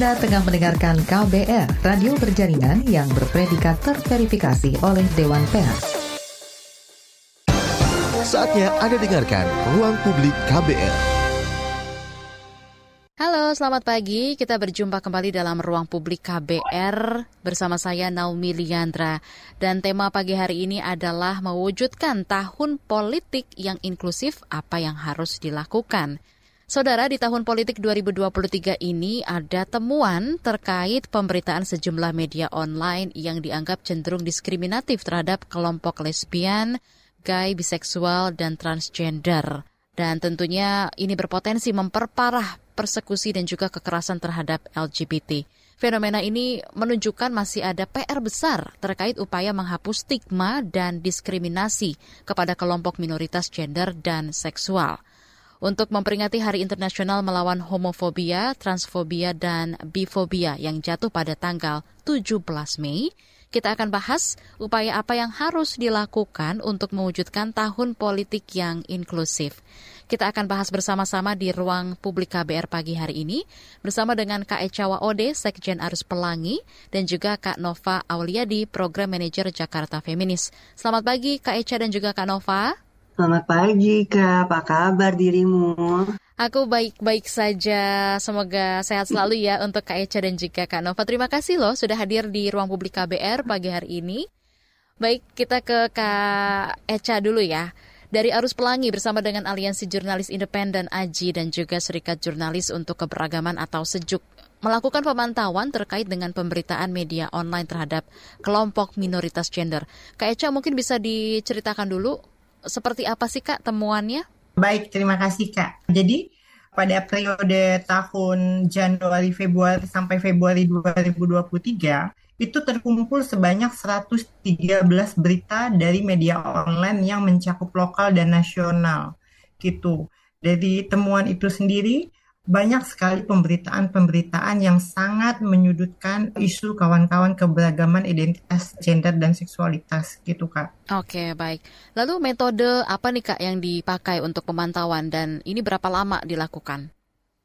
Anda tengah mendengarkan KBR, radio berjaringan yang berpredikat terverifikasi oleh Dewan Pers. Saatnya Anda dengarkan Ruang Publik KBR. Halo, selamat pagi. Kita berjumpa kembali dalam Ruang Publik KBR bersama saya Naomi Liandra. Dan tema pagi hari ini adalah mewujudkan tahun politik yang inklusif apa yang harus dilakukan. Saudara, di tahun politik 2023 ini ada temuan terkait pemberitaan sejumlah media online yang dianggap cenderung diskriminatif terhadap kelompok lesbian, gay, biseksual, dan transgender. Dan tentunya ini berpotensi memperparah persekusi dan juga kekerasan terhadap LGBT. Fenomena ini menunjukkan masih ada PR besar terkait upaya menghapus stigma dan diskriminasi kepada kelompok minoritas gender dan seksual untuk memperingati Hari Internasional melawan homofobia, transfobia, dan bifobia yang jatuh pada tanggal 17 Mei, kita akan bahas upaya apa yang harus dilakukan untuk mewujudkan tahun politik yang inklusif. Kita akan bahas bersama-sama di ruang publik KBR pagi hari ini bersama dengan Kak Eca Waode, Sekjen Arus Pelangi, dan juga Kak Nova Auliadi, Program Manager Jakarta Feminis. Selamat pagi Kak Eca dan juga Kak Nova. Selamat pagi Kak, apa kabar dirimu? Aku baik-baik saja, semoga sehat selalu ya untuk Kak Eca dan juga Kak Nova. Terima kasih loh sudah hadir di Ruang Publik KBR pagi hari ini. Baik, kita ke Kak Eca dulu ya. Dari Arus Pelangi bersama dengan Aliansi Jurnalis Independen AJI dan juga Serikat Jurnalis untuk Keberagaman atau SEJUK melakukan pemantauan terkait dengan pemberitaan media online terhadap kelompok minoritas gender. Kak Eca mungkin bisa diceritakan dulu seperti apa sih Kak temuannya? Baik, terima kasih Kak. Jadi pada periode tahun Januari Februari sampai Februari 2023 itu terkumpul sebanyak 113 berita dari media online yang mencakup lokal dan nasional gitu. Dari temuan itu sendiri banyak sekali pemberitaan-pemberitaan yang sangat menyudutkan isu kawan-kawan keberagaman identitas gender dan seksualitas gitu kak. Oke baik. Lalu metode apa nih kak yang dipakai untuk pemantauan dan ini berapa lama dilakukan?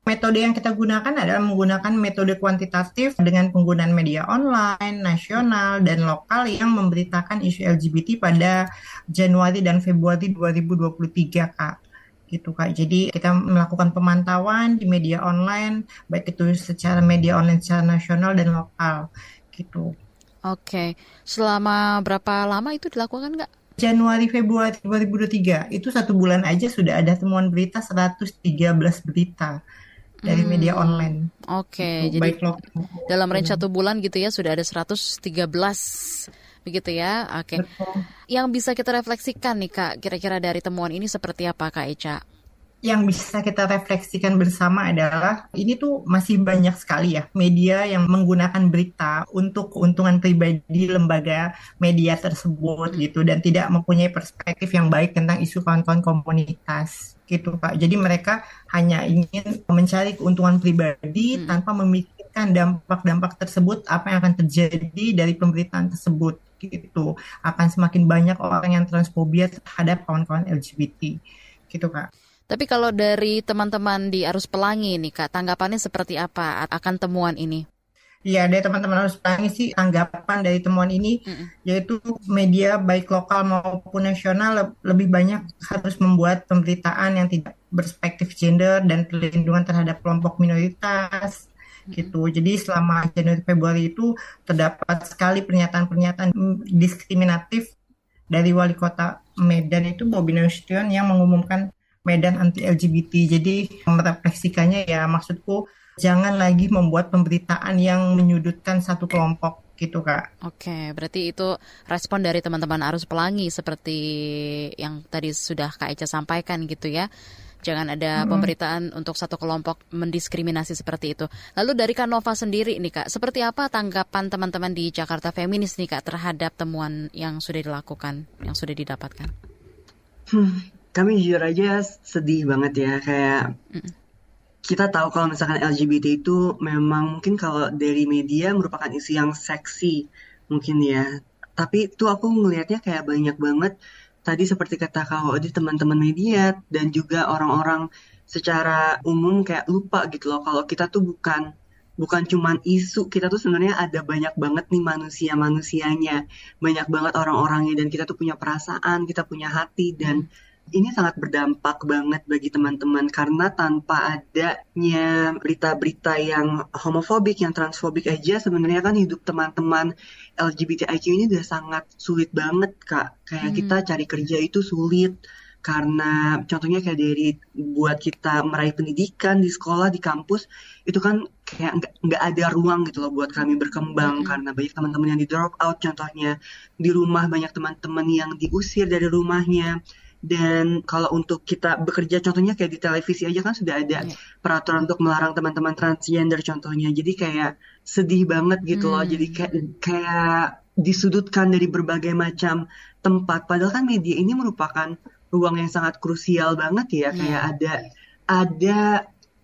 Metode yang kita gunakan adalah menggunakan metode kuantitatif dengan penggunaan media online, nasional, dan lokal yang memberitakan isu LGBT pada Januari dan Februari 2023, Kak gitu kak. Jadi kita melakukan pemantauan di media online, baik itu secara media online secara nasional dan lokal gitu. Oke, selama berapa lama itu dilakukan nggak? Januari Februari 2023 itu satu bulan aja sudah ada temuan berita 113 berita dari hmm, media online. Oke, gitu. jadi dalam range satu bulan gitu ya sudah ada 113 begitu ya. Oke. Okay. Yang bisa kita refleksikan nih Kak, kira-kira dari temuan ini seperti apa Kak Eca? Yang bisa kita refleksikan bersama adalah ini tuh masih banyak sekali ya media yang menggunakan berita untuk keuntungan pribadi lembaga media tersebut gitu dan tidak mempunyai perspektif yang baik tentang isu kawan-kawan komunitas gitu Pak. Jadi mereka hanya ingin mencari keuntungan pribadi hmm. tanpa memikirkan dampak-dampak tersebut apa yang akan terjadi dari pemberitaan tersebut gitu akan semakin banyak orang yang transfobia terhadap kawan-kawan LGBT gitu kak. Tapi kalau dari teman-teman di Arus Pelangi nih kak, tanggapannya seperti apa akan temuan ini? Iya, dari teman-teman Arus Pelangi sih tanggapan dari temuan ini mm -mm. yaitu media baik lokal maupun nasional lebih banyak harus membuat pemberitaan yang tidak berspektif gender dan perlindungan terhadap kelompok minoritas gitu. Jadi selama Januari Februari itu terdapat sekali pernyataan-pernyataan diskriminatif dari wali kota Medan itu Bobi Nasution yang mengumumkan Medan anti LGBT. Jadi merefleksikannya ya maksudku jangan lagi membuat pemberitaan yang menyudutkan satu kelompok gitu kak. Oke, berarti itu respon dari teman-teman arus pelangi seperti yang tadi sudah Kak Eca sampaikan gitu ya. Jangan ada hmm. pemberitaan untuk satu kelompok mendiskriminasi seperti itu. Lalu dari Kanova sendiri nih Kak, seperti apa tanggapan teman-teman di Jakarta Feminis nih Kak terhadap temuan yang sudah dilakukan, yang sudah didapatkan? Hmm, kami jujur aja sedih banget ya kayak hmm. kita tahu kalau misalkan LGBT itu memang mungkin kalau dari media merupakan isu yang seksi mungkin ya. Tapi tuh aku ngelihatnya kayak banyak banget tadi seperti kata kau di teman-teman media dan juga orang-orang secara umum kayak lupa gitu loh kalau kita tuh bukan bukan cuman isu kita tuh sebenarnya ada banyak banget nih manusia manusianya banyak banget orang-orangnya dan kita tuh punya perasaan kita punya hati dan ini sangat berdampak banget bagi teman-teman karena tanpa adanya berita-berita yang homofobik, yang transfobik aja sebenarnya kan hidup teman-teman LGBTIQ ini udah sangat sulit banget kak. Kayak hmm. kita cari kerja itu sulit, karena contohnya kayak dari buat kita meraih pendidikan di sekolah di kampus itu kan kayak nggak ada ruang gitu loh buat kami berkembang mm-hmm. karena banyak teman-teman yang di drop out contohnya di rumah banyak teman-teman yang diusir dari rumahnya dan kalau untuk kita bekerja contohnya kayak di televisi aja kan sudah ada yeah. peraturan untuk melarang teman-teman transgender contohnya jadi kayak sedih banget gitu loh. Jadi kayak kayak disudutkan dari berbagai macam tempat. Padahal kan media ini merupakan ruang yang sangat krusial banget ya. Hmm. kayak ada ada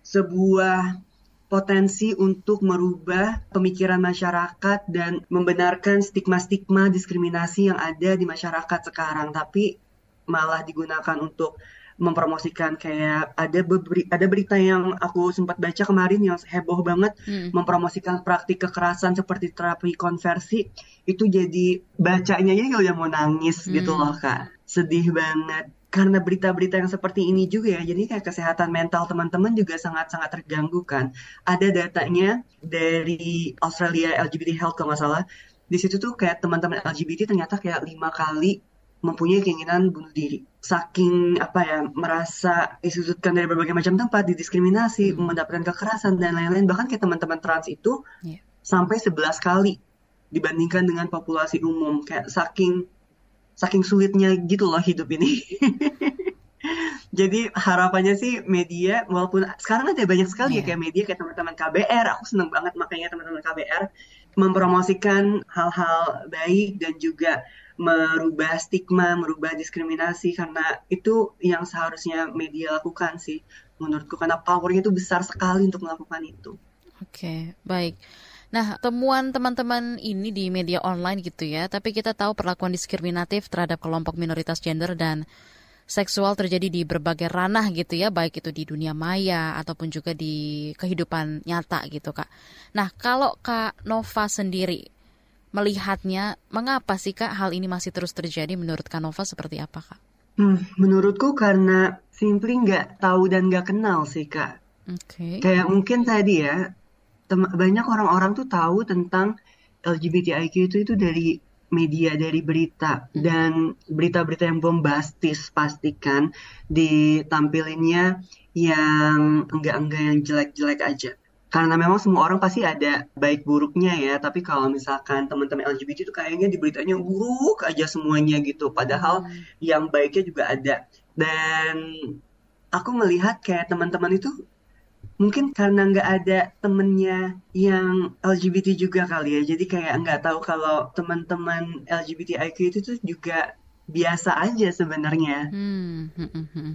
sebuah potensi untuk merubah pemikiran masyarakat dan membenarkan stigma-stigma diskriminasi yang ada di masyarakat sekarang. Tapi malah digunakan untuk mempromosikan kayak ada beberi, ada berita yang aku sempat baca kemarin yang heboh banget hmm. mempromosikan praktik kekerasan seperti terapi konversi itu jadi bacanya ya udah mau nangis gitu hmm. gitu loh kak sedih banget karena berita-berita yang seperti ini juga ya, jadi kayak kesehatan mental teman-teman juga sangat-sangat terganggu kan. Ada datanya dari Australia LGBT Health kalau nggak salah, di situ tuh kayak teman-teman LGBT ternyata kayak lima kali mempunyai keinginan bunuh diri. Saking apa ya merasa disudutkan dari berbagai macam tempat, didiskriminasi, hmm. mendapatkan kekerasan dan lain-lain. Bahkan kayak teman-teman trans itu yeah. sampai 11 kali dibandingkan dengan populasi umum. Kayak saking saking sulitnya gitu loh hidup ini. Jadi harapannya sih media, walaupun sekarang ada banyak sekali yeah. ya iya. kayak media kayak teman-teman KBR, aku seneng banget makanya teman-teman KBR mempromosikan hal-hal baik dan juga merubah stigma, merubah diskriminasi karena itu yang seharusnya media lakukan sih menurutku karena powernya itu besar sekali untuk melakukan itu. Oke, okay, baik. Nah, temuan teman-teman ini di media online gitu ya, tapi kita tahu perlakuan diskriminatif terhadap kelompok minoritas gender dan seksual terjadi di berbagai ranah gitu ya, baik itu di dunia maya ataupun juga di kehidupan nyata gitu Kak. Nah, kalau Kak Nova sendiri melihatnya, mengapa sih Kak hal ini masih terus terjadi menurut Kak Nova seperti apa Kak? Hmm, menurutku karena simply nggak tahu dan nggak kenal sih Kak. Oke. Okay. Kayak mungkin tadi ya, banyak orang-orang tuh tahu tentang LGBTIQ itu itu dari media dari berita hmm. dan berita-berita yang bombastis pastikan ditampilinnya yang enggak-enggak yang jelek-jelek aja. Karena memang semua orang pasti ada baik buruknya ya, tapi kalau misalkan teman-teman LGBT itu kayaknya di beritanya buruk aja semuanya gitu, padahal hmm. yang baiknya juga ada. Dan aku melihat kayak teman-teman itu mungkin karena nggak ada temennya yang LGBT juga kali ya jadi kayak nggak tahu kalau teman-teman LGBTIQ itu tuh juga biasa aja sebenarnya hmm, hmm, hmm, hmm.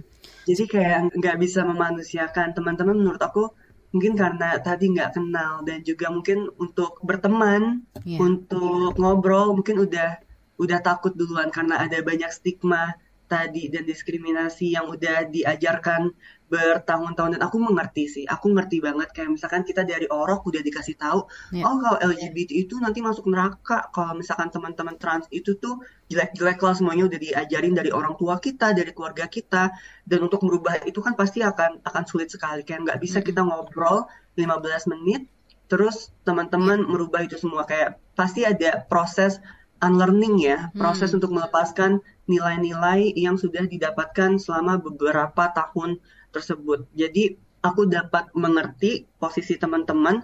jadi kayak nggak bisa memanusiakan teman-teman menurut aku mungkin karena tadi nggak kenal dan juga mungkin untuk berteman yeah. untuk ngobrol mungkin udah udah takut duluan karena ada banyak stigma tadi dan diskriminasi yang udah diajarkan bertahun-tahun. Dan aku mengerti sih. Aku ngerti banget. Kayak misalkan kita dari orok udah dikasih tahu yeah. oh kalau LGBT itu nanti masuk neraka. Kalau misalkan teman-teman trans itu tuh jelek-jelek lah semuanya udah diajarin dari orang tua kita dari keluarga kita. Dan untuk merubah itu kan pasti akan akan sulit sekali. Kayak nggak bisa kita ngobrol 15 menit terus teman-teman merubah itu semua. Kayak pasti ada proses unlearning ya. Proses hmm. untuk melepaskan nilai-nilai yang sudah didapatkan selama beberapa tahun tersebut. Jadi aku dapat mengerti posisi teman-teman,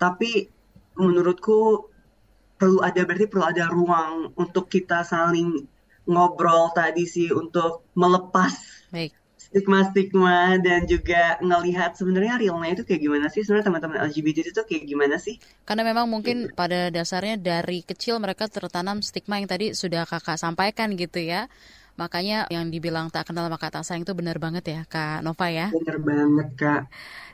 tapi menurutku perlu ada berarti perlu ada ruang untuk kita saling ngobrol tadi sih untuk melepas stigma-stigma dan juga ngelihat sebenarnya realnya itu kayak gimana sih sebenarnya teman-teman LGBT itu kayak gimana sih? Karena memang mungkin pada dasarnya dari kecil mereka tertanam stigma yang tadi sudah kakak sampaikan gitu ya Makanya yang dibilang tak kenal maka tak sayang itu benar banget ya Kak Nova ya. Benar banget Kak.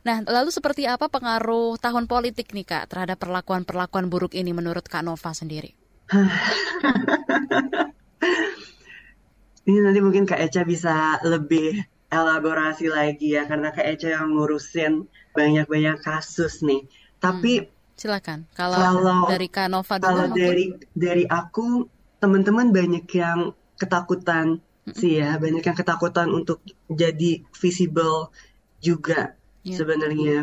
Nah lalu seperti apa pengaruh tahun politik nih Kak terhadap perlakuan-perlakuan buruk ini menurut Kak Nova sendiri? ini nanti mungkin Kak Eca bisa lebih elaborasi lagi ya karena Kak Eca yang ngurusin banyak-banyak kasus nih. Tapi hmm. silakan. Kalau, kalau dari Kanova dulu kalau dari dari aku teman-teman banyak yang ketakutan sih ya, banyak yang ketakutan untuk jadi visible juga yeah. sebenarnya.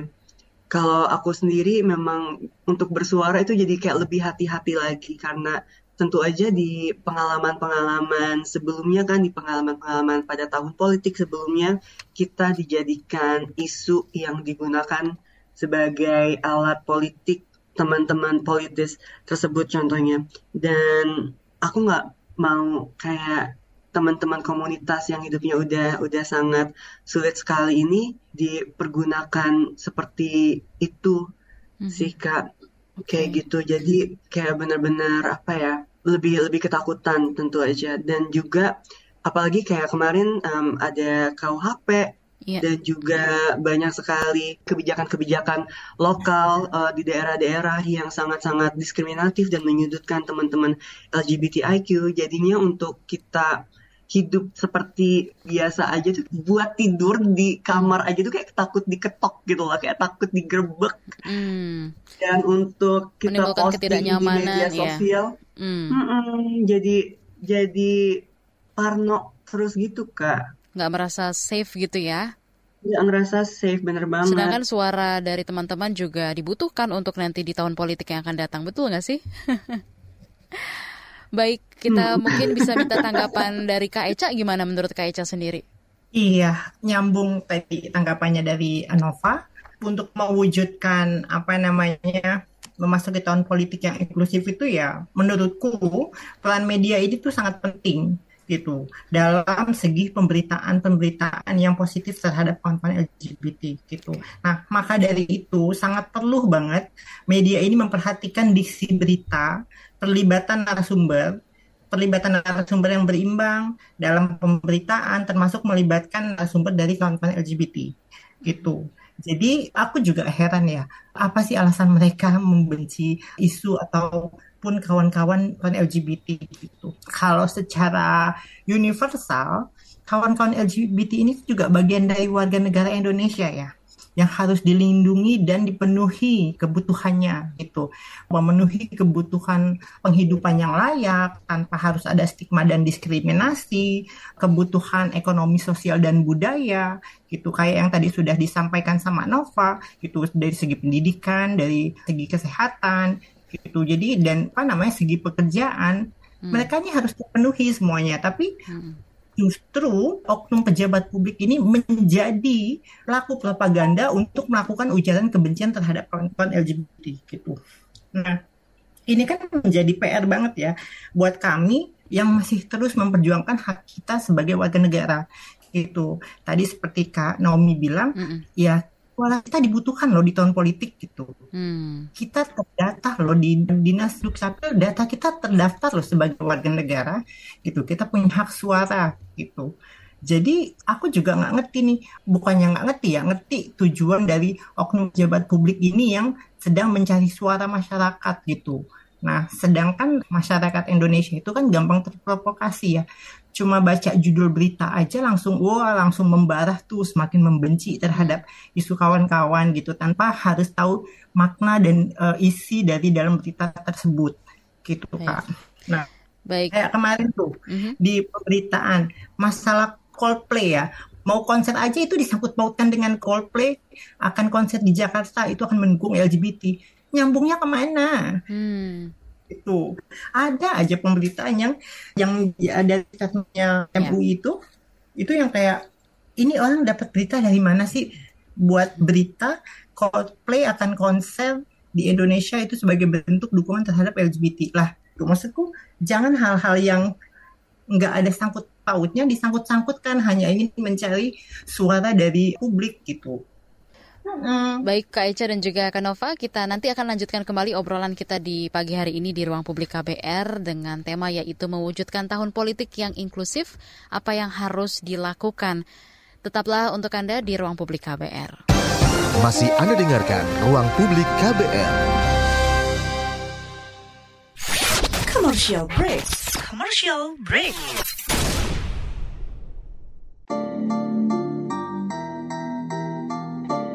Kalau aku sendiri memang untuk bersuara itu jadi kayak lebih hati-hati lagi karena tentu aja di pengalaman-pengalaman sebelumnya kan di pengalaman-pengalaman pada tahun politik sebelumnya kita dijadikan isu yang digunakan sebagai alat politik teman-teman politis tersebut contohnya dan aku nggak mau kayak teman-teman komunitas yang hidupnya udah udah sangat sulit sekali ini dipergunakan seperti itu mm-hmm. sih kak. Kayak gitu. Jadi kayak benar-benar apa ya lebih lebih ketakutan tentu aja. Dan juga apalagi kayak kemarin um, ada KUHP yeah. dan juga banyak sekali kebijakan-kebijakan lokal uh, di daerah-daerah yang sangat-sangat diskriminatif dan menyudutkan teman-teman LGBTIQ jadinya untuk kita hidup seperti biasa aja tuh buat tidur di kamar aja tuh kayak takut diketok gitu loh kayak takut digerebek hmm. dan untuk kita posting di media iya. sosial ya. hmm. jadi jadi parno terus gitu kak nggak merasa safe gitu ya? Nggak ngerasa safe bener banget. Sedangkan suara dari teman-teman juga dibutuhkan untuk nanti di tahun politik yang akan datang betul nggak sih? Baik, kita hmm. mungkin bisa minta tanggapan dari Kak Eca gimana menurut Kak Eca sendiri? Iya, nyambung tadi tanggapannya dari Anova. Untuk mewujudkan apa namanya memasuki tahun politik yang inklusif itu ya menurutku peran media ini tuh sangat penting gitu dalam segi pemberitaan-pemberitaan yang positif terhadap kawan-kawan LGBT gitu. Nah, maka dari itu sangat perlu banget media ini memperhatikan diksi berita perlibatan narasumber, perlibatan narasumber yang berimbang dalam pemberitaan, termasuk melibatkan narasumber dari kawan-kawan LGBT, gitu. Jadi aku juga heran ya, apa sih alasan mereka membenci isu ataupun kawan-kawan LGBT gitu. Kalau secara universal, kawan-kawan LGBT ini juga bagian dari warga negara Indonesia ya yang harus dilindungi dan dipenuhi kebutuhannya gitu memenuhi kebutuhan penghidupan yang layak tanpa harus ada stigma dan diskriminasi kebutuhan ekonomi sosial dan budaya gitu kayak yang tadi sudah disampaikan sama Nova gitu dari segi pendidikan dari segi kesehatan gitu jadi dan apa namanya segi pekerjaan hmm. mereka ini harus dipenuhi semuanya tapi hmm justru oknum pejabat publik ini menjadi pelaku propaganda untuk melakukan ujaran kebencian terhadap kawan-kawan LGBT gitu. Nah, ini kan menjadi PR banget ya buat kami yang masih terus memperjuangkan hak kita sebagai warga negara gitu. Tadi seperti Kak Naomi bilang, mm -mm. ya suara kita dibutuhkan loh di tahun politik gitu. Hmm. Kita terdata loh di dinas dukcapil, data kita terdaftar loh sebagai warga negara gitu. Kita punya hak suara gitu. Jadi aku juga nggak ngerti nih, bukannya nggak ngerti ya, ngerti tujuan dari oknum pejabat publik ini yang sedang mencari suara masyarakat gitu. Nah, sedangkan masyarakat Indonesia itu kan gampang terprovokasi ya cuma baca judul berita aja langsung wah langsung membara tuh semakin membenci terhadap isu kawan-kawan gitu tanpa harus tahu makna dan uh, isi dari dalam berita tersebut gitu Baik. kak. Nah, Baik. kayak kemarin tuh mm-hmm. di pemberitaan masalah Coldplay ya mau konser aja itu disangkut pautkan dengan Coldplay akan konser di Jakarta itu akan mendukung LGBT nyambungnya ke mana? Hmm itu. Ada aja pemberitaan yang yang ada statementnya MUI yeah. itu itu yang kayak ini orang dapat berita dari mana sih? Buat berita Coldplay akan konser di Indonesia itu sebagai bentuk dukungan terhadap LGBT lah itu maksudku jangan hal-hal yang nggak ada sangkut pautnya disangkut-sangkutkan hanya ingin mencari suara dari publik gitu Mm-hmm. Baik Kak Eca dan juga Kak Nova, kita nanti akan lanjutkan kembali obrolan kita di pagi hari ini di ruang publik KBR dengan tema yaitu mewujudkan tahun politik yang inklusif, apa yang harus dilakukan. Tetaplah untuk Anda di ruang publik KBR. Masih Anda dengarkan ruang publik KBR. Commercial break. Commercial break.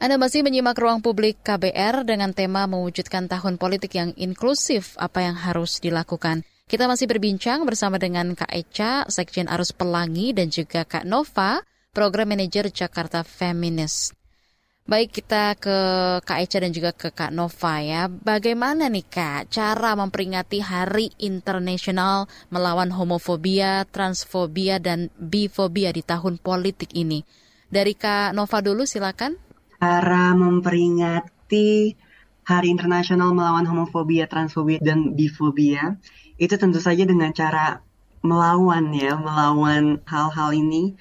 Anda masih menyimak ruang publik KBR dengan tema mewujudkan tahun politik yang inklusif, apa yang harus dilakukan. Kita masih berbincang bersama dengan Kak Eca, Sekjen Arus Pelangi, dan juga Kak Nova, Program Manager Jakarta Feminis. Baik, kita ke Kak Eca dan juga ke Kak Nova ya. Bagaimana nih Kak cara memperingati Hari Internasional melawan homofobia, transfobia, dan bifobia di tahun politik ini? Dari Kak Nova dulu silakan. Cara memperingati Hari Internasional melawan homofobia, transfobia, dan bifobia itu tentu saja dengan cara melawan ya, melawan hal-hal ini,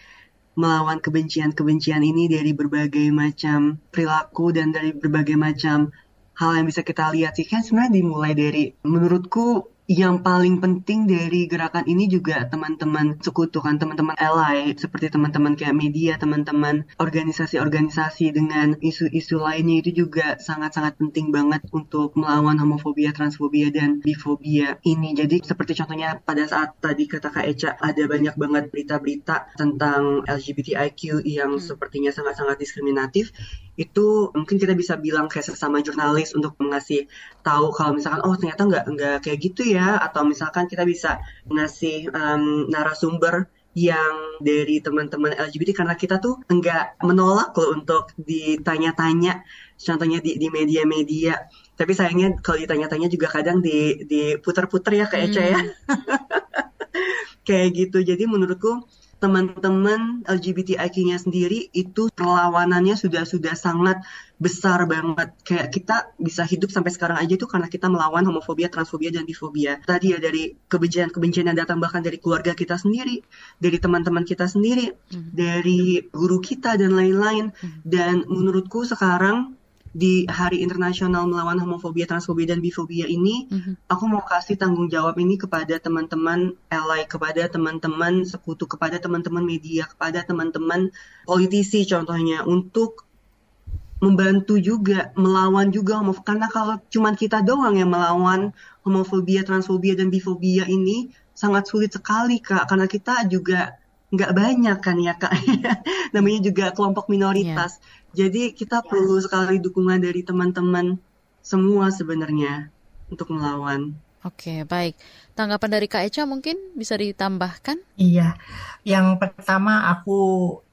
melawan kebencian-kebencian ini dari berbagai macam perilaku dan dari berbagai macam hal yang bisa kita lihat sih. Kan sebenarnya dimulai dari menurutku yang paling penting dari gerakan ini juga teman-teman sekutu kan teman-teman ally seperti teman-teman kayak media teman-teman organisasi-organisasi dengan isu-isu lainnya itu juga sangat-sangat penting banget untuk melawan homofobia, transfobia dan bifobia ini. Jadi seperti contohnya pada saat tadi kata Kak Eca ada banyak banget berita-berita tentang LGBTIQ yang sepertinya sangat-sangat diskriminatif itu mungkin kita bisa bilang kayak sesama jurnalis untuk mengasih tahu kalau misalkan oh ternyata nggak nggak kayak gitu ya. Atau misalkan kita bisa ngasih um, narasumber yang dari teman-teman LGBT karena kita tuh nggak menolak loh untuk ditanya-tanya contohnya di di media-media. Tapi sayangnya kalau ditanya-tanya juga kadang di diputer-puter ya kayak Eca ya kayak gitu. Jadi menurutku teman-teman LGBTIQ-nya sendiri itu perlawanannya sudah sudah sangat besar banget. Kayak kita bisa hidup sampai sekarang aja itu karena kita melawan homofobia, transfobia, dan bifobia. Tadi ya dari kebencian-kebencian yang datang bahkan dari keluarga kita sendiri, dari teman-teman kita sendiri, dari guru kita dan lain-lain. Dan menurutku sekarang di Hari Internasional melawan homofobia, transfobia, dan bifobia ini, aku mau kasih tanggung jawab ini kepada teman-teman ally, kepada teman-teman sekutu, kepada teman-teman media, kepada teman-teman politisi contohnya untuk membantu juga melawan juga homofobia karena kalau cuman kita doang yang melawan homofobia, transfobia dan bifobia ini sangat sulit sekali kak. Karena kita juga nggak banyak kan ya kak. Namanya juga kelompok minoritas jadi kita perlu sekali dukungan dari teman-teman semua sebenarnya untuk melawan. Oke, baik. Tanggapan dari Kak Eca mungkin bisa ditambahkan? Iya, yang pertama aku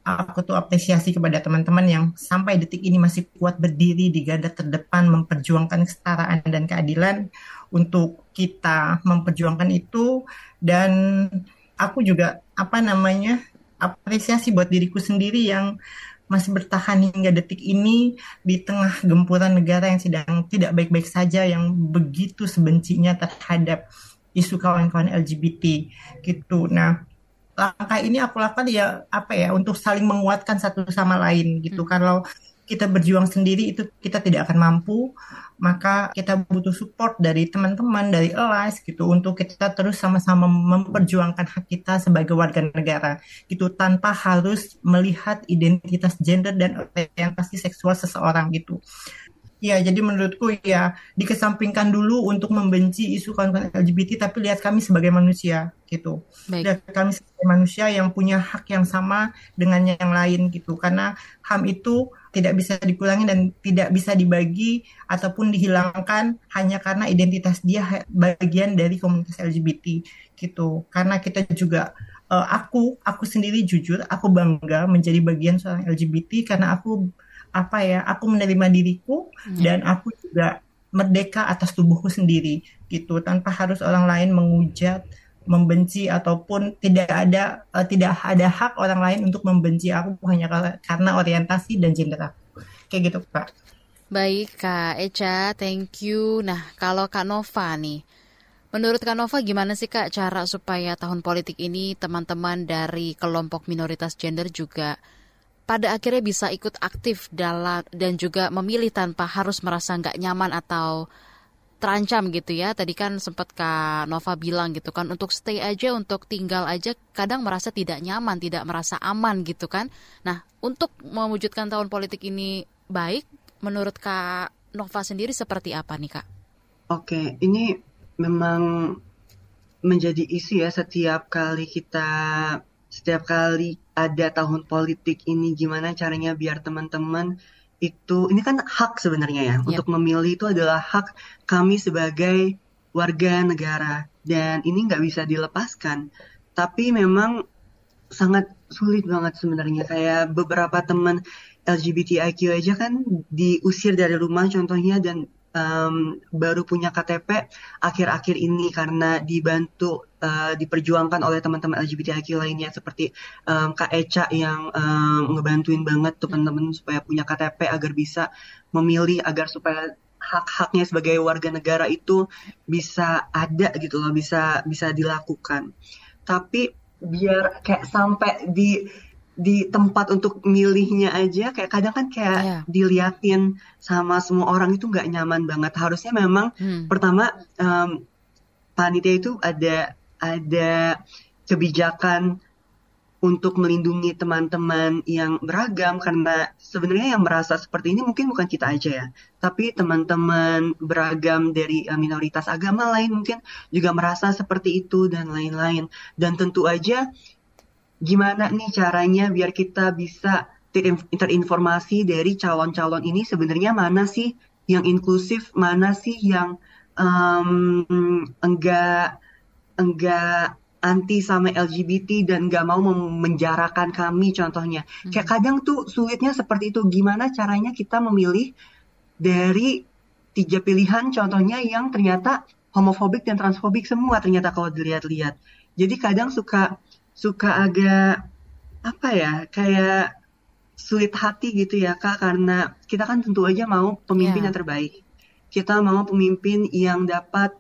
aku tuh apresiasi kepada teman-teman yang sampai detik ini masih kuat berdiri di garda terdepan memperjuangkan kesetaraan dan keadilan untuk kita memperjuangkan itu dan aku juga apa namanya apresiasi buat diriku sendiri yang masih bertahan hingga detik ini di tengah gempuran negara yang sedang tidak baik-baik saja yang begitu sebencinya terhadap isu kawan-kawan LGBT gitu. Nah, langkah ini aku lakukan ya apa ya untuk saling menguatkan satu sama lain gitu. Kalau kita berjuang sendiri itu kita tidak akan mampu, maka kita butuh support dari teman-teman dari allies gitu untuk kita terus sama-sama memperjuangkan hak kita sebagai warga negara gitu tanpa harus melihat identitas gender dan orientasi seksual seseorang gitu. Ya, jadi menurutku ya dikesampingkan dulu untuk membenci isu kawan-kawan LGBT, tapi lihat kami sebagai manusia gitu. Baik. Dan kami sebagai manusia yang punya hak yang sama dengan yang lain gitu. Karena HAM itu tidak bisa dikurangi dan tidak bisa dibagi ataupun dihilangkan hanya karena identitas dia bagian dari komunitas LGBT gitu. Karena kita juga uh, aku aku sendiri jujur aku bangga menjadi bagian seorang LGBT karena aku apa ya aku menerima diriku dan aku juga merdeka atas tubuhku sendiri gitu tanpa harus orang lain menghujat membenci ataupun tidak ada uh, tidak ada hak orang lain untuk membenci aku hanya karena orientasi dan gender aku kayak gitu kak. Baik kak Eca, thank you. Nah kalau kak Nova nih, menurut kak Nova gimana sih kak cara supaya tahun politik ini teman-teman dari kelompok minoritas gender juga pada akhirnya bisa ikut aktif dalam dan juga memilih tanpa harus merasa nggak nyaman atau terancam gitu ya. Tadi kan sempat Kak Nova bilang gitu kan untuk stay aja, untuk tinggal aja kadang merasa tidak nyaman, tidak merasa aman gitu kan. Nah, untuk mewujudkan tahun politik ini baik menurut Kak Nova sendiri seperti apa nih Kak? Oke, ini memang menjadi isu ya setiap kali kita setiap kali ada tahun politik ini gimana caranya biar teman-teman itu ini kan hak sebenarnya ya yep. untuk memilih itu adalah hak kami sebagai warga negara. Dan ini nggak bisa dilepaskan. Tapi memang sangat sulit banget sebenarnya. Kayak beberapa teman LGBTIQ aja kan diusir dari rumah contohnya dan um, baru punya KTP akhir-akhir ini karena dibantu uh, diperjuangkan oleh teman-teman LGBTIQ lainnya seperti um, Kak Eca yang um, ngebantuin banget teman-teman supaya punya KTP agar bisa memilih agar supaya hak-haknya sebagai warga negara itu bisa ada gitu loh bisa bisa dilakukan. Tapi biar kayak sampai di di tempat untuk milihnya aja kayak kadang kan kayak yeah. diliatin sama semua orang itu nggak nyaman banget harusnya memang hmm. pertama um, panitia itu ada ada kebijakan untuk melindungi teman-teman yang beragam karena sebenarnya yang merasa seperti ini mungkin bukan kita aja ya tapi teman-teman beragam dari uh, minoritas agama lain mungkin juga merasa seperti itu dan lain-lain dan tentu aja gimana nih caranya biar kita bisa terinformasi dari calon-calon ini sebenarnya mana sih yang inklusif, mana sih yang um, enggak enggak anti sama LGBT dan enggak mau memenjarakan kami contohnya. Hmm. Kayak kadang tuh sulitnya seperti itu. Gimana caranya kita memilih dari tiga pilihan contohnya yang ternyata homofobik dan transfobik semua ternyata kalau dilihat-lihat. Jadi kadang suka suka agak apa ya kayak sulit hati gitu ya kak karena kita kan tentu aja mau pemimpin yeah. yang terbaik kita mau pemimpin yang dapat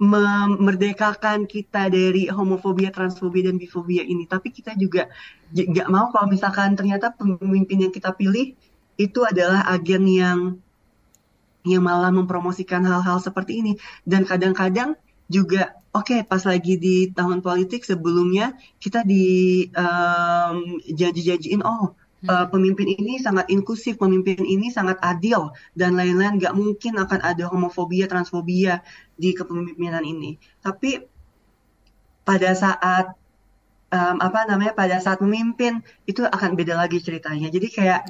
memerdekakan kita dari homofobia, transfobia dan bifobia ini. Tapi kita juga nggak mau kalau misalkan ternyata pemimpin yang kita pilih itu adalah agen yang yang malah mempromosikan hal-hal seperti ini. Dan kadang-kadang juga oke okay, pas lagi di tahun politik sebelumnya kita di um, janji-janjiin oh uh, pemimpin ini sangat inklusif, pemimpin ini sangat adil dan lain-lain nggak mungkin akan ada homofobia, transfobia di kepemimpinan ini. Tapi pada saat um, apa namanya pada saat memimpin itu akan beda lagi ceritanya. Jadi kayak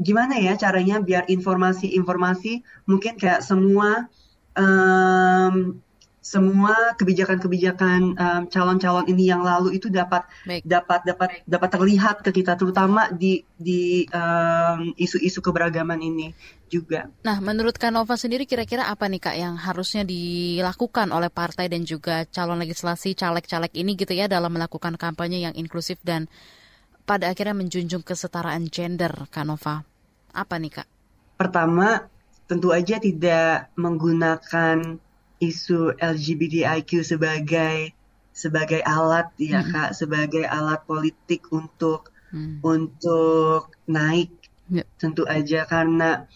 gimana ya caranya biar informasi-informasi mungkin kayak semua um, semua kebijakan-kebijakan um, calon-calon ini yang lalu itu dapat Baik. dapat dapat dapat terlihat ke kita terutama di di isu isu-isu keberagaman ini juga. Nah, menurut Kanova sendiri kira-kira apa nih Kak yang harusnya dilakukan oleh partai dan juga calon legislasi caleg-caleg ini gitu ya dalam melakukan kampanye yang inklusif dan pada akhirnya menjunjung kesetaraan gender Kanova? Apa nih Kak? Pertama, tentu aja tidak menggunakan isu LGBTIQ sebagai sebagai alat ya hmm. kak sebagai alat politik untuk hmm. untuk naik yeah. tentu aja karena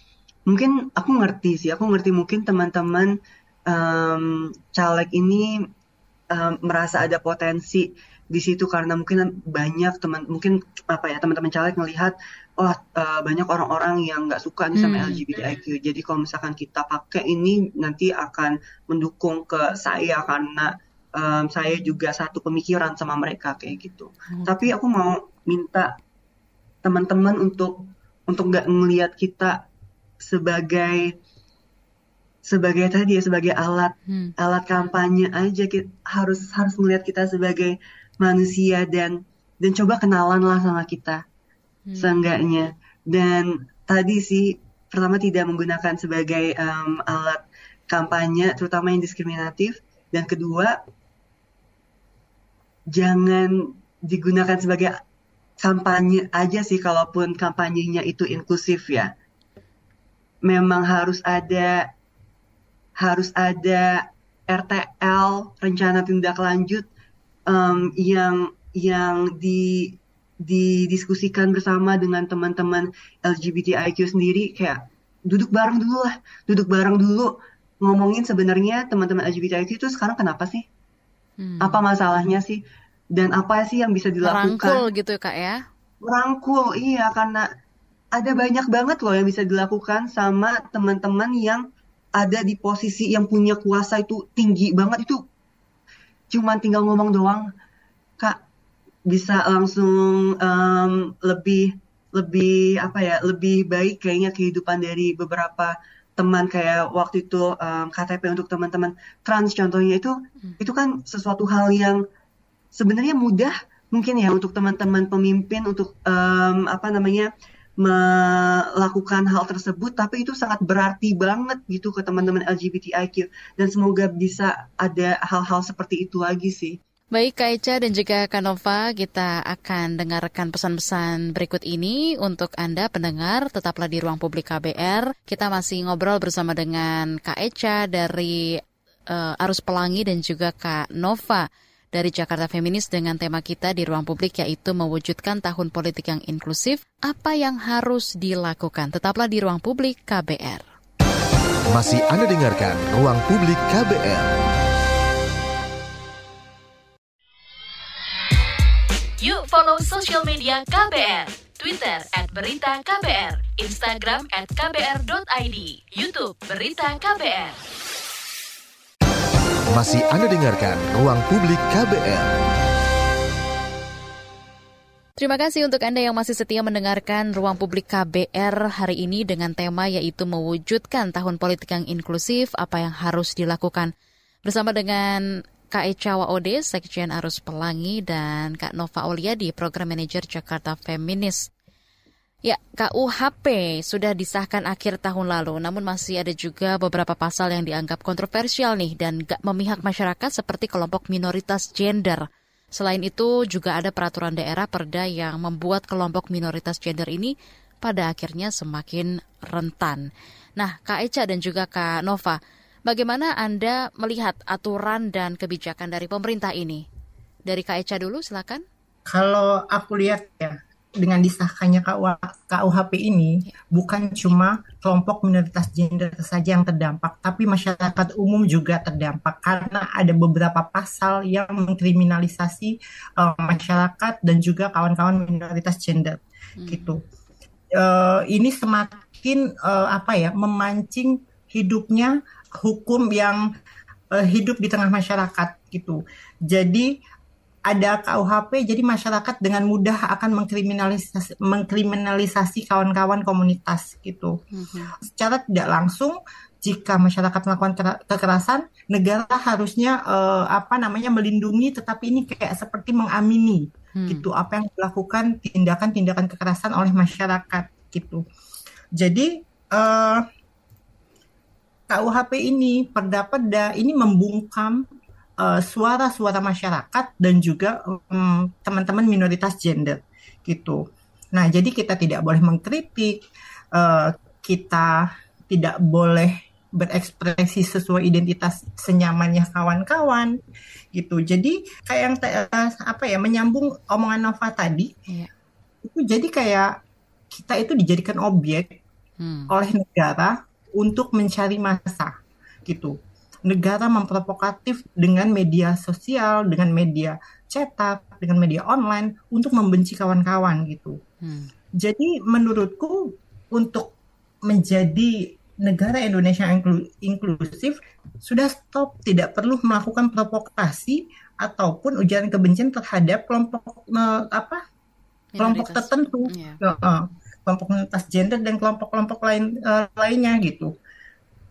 mungkin aku ngerti sih aku ngerti mungkin teman-teman um, caleg ini um, merasa ada potensi di situ karena mungkin banyak teman mungkin apa ya teman-teman caleg melihat oh uh, banyak orang-orang yang nggak suka nih sama hmm. LGBTIQ jadi kalau misalkan kita pakai ini nanti akan mendukung ke saya karena um, saya juga satu pemikiran sama mereka kayak gitu hmm. tapi aku mau minta teman-teman untuk untuk nggak melihat kita sebagai sebagai tadi ya sebagai alat hmm. alat kampanye aja kita harus harus melihat kita sebagai manusia dan dan coba kenalan lah sama kita hmm. seenggaknya dan tadi sih pertama tidak menggunakan sebagai um, alat kampanye terutama yang diskriminatif dan kedua jangan digunakan sebagai kampanye aja sih kalaupun kampanyenya itu inklusif ya. Memang harus ada harus ada RTL rencana tindak lanjut um, yang yang di didiskusikan bersama dengan teman-teman LGBTIQ sendiri kayak duduk bareng dulu lah, duduk bareng dulu ngomongin sebenarnya teman-teman LGBTIQ itu sekarang kenapa sih? Hmm. Apa masalahnya sih? Dan apa sih yang bisa dilakukan? Merangkul gitu kak ya? Merangkul, iya karena ada banyak banget loh yang bisa dilakukan sama teman-teman yang ada di posisi yang punya kuasa itu tinggi banget itu cuman tinggal ngomong doang bisa langsung um, lebih lebih apa ya lebih baik kayaknya kehidupan dari beberapa teman kayak waktu itu um, KTP untuk teman-teman trans contohnya itu hmm. itu kan sesuatu hal yang sebenarnya mudah mungkin ya untuk teman-teman pemimpin untuk um, apa namanya melakukan hal tersebut tapi itu sangat berarti banget gitu ke teman-teman LGBTIQ dan semoga bisa ada hal-hal seperti itu lagi sih. Baik Kak Eca dan juga Kak Nova, kita akan dengarkan pesan-pesan berikut ini untuk Anda pendengar, tetaplah di ruang publik KBR. Kita masih ngobrol bersama dengan Kak dari uh, Arus Pelangi dan juga Kak Nova dari Jakarta Feminis dengan tema kita di ruang publik yaitu mewujudkan tahun politik yang inklusif, apa yang harus dilakukan. Tetaplah di ruang publik KBR. Masih Anda dengarkan Ruang Publik KBR. Yuk follow social media KBR. Twitter at Berita KBR, Instagram at KBR.id, Youtube Berita KBR. Masih Anda dengarkan Ruang Publik KBR. Terima kasih untuk Anda yang masih setia mendengarkan Ruang Publik KBR hari ini dengan tema yaitu mewujudkan tahun politik yang inklusif, apa yang harus dilakukan. Bersama dengan Kak Eca Waode, Sekjen Arus Pelangi, dan Kak Nova Oliadi, Program Manager Jakarta Feminis. Ya, KUHP sudah disahkan akhir tahun lalu, namun masih ada juga beberapa pasal yang dianggap kontroversial nih dan gak memihak masyarakat seperti kelompok minoritas gender. Selain itu, juga ada peraturan daerah perda yang membuat kelompok minoritas gender ini pada akhirnya semakin rentan. Nah, Kak Eca dan juga Kak Nova, bagaimana Anda melihat aturan dan kebijakan dari pemerintah ini? Dari Kak Eca dulu, silakan. Kalau aku lihat ya, dengan disahkannya KUHP ini ya. bukan cuma kelompok minoritas gender saja yang terdampak, tapi masyarakat umum juga terdampak karena ada beberapa pasal yang mengkriminalisasi uh, masyarakat dan juga kawan-kawan minoritas gender hmm. gitu. Uh, ini semakin uh, apa ya memancing hidupnya hukum yang uh, hidup di tengah masyarakat gitu. Jadi ada KUHP jadi masyarakat dengan mudah akan mengkriminalisasi mengkriminalisasi kawan-kawan komunitas gitu. Mm-hmm. Secara tidak langsung jika masyarakat melakukan kekerasan, negara harusnya uh, apa namanya melindungi tetapi ini kayak seperti mengamini hmm. gitu apa yang dilakukan tindakan-tindakan kekerasan oleh masyarakat gitu. Jadi uh, KUHP ini perda-perda ini membungkam Eh, suara-suara uh, masyarakat dan juga um, teman-teman minoritas gender gitu. Nah, jadi kita tidak boleh mengkritik, uh, kita tidak boleh berekspresi sesuai identitas senyamannya kawan-kawan gitu. Jadi kayak yang uh, apa ya menyambung omongan Nova tadi, yeah. itu jadi kayak kita itu dijadikan objek hmm. oleh negara untuk mencari masa gitu negara memprovokatif dengan media sosial, dengan media cetak, dengan media online untuk membenci kawan-kawan gitu. Hmm. Jadi menurutku untuk menjadi negara Indonesia inklusif sudah stop tidak perlu melakukan provokasi ataupun ujaran kebencian terhadap kelompok apa kelompok tertentu yeah. uh, kelompok minoritas gender dan kelompok-kelompok lain uh, lainnya gitu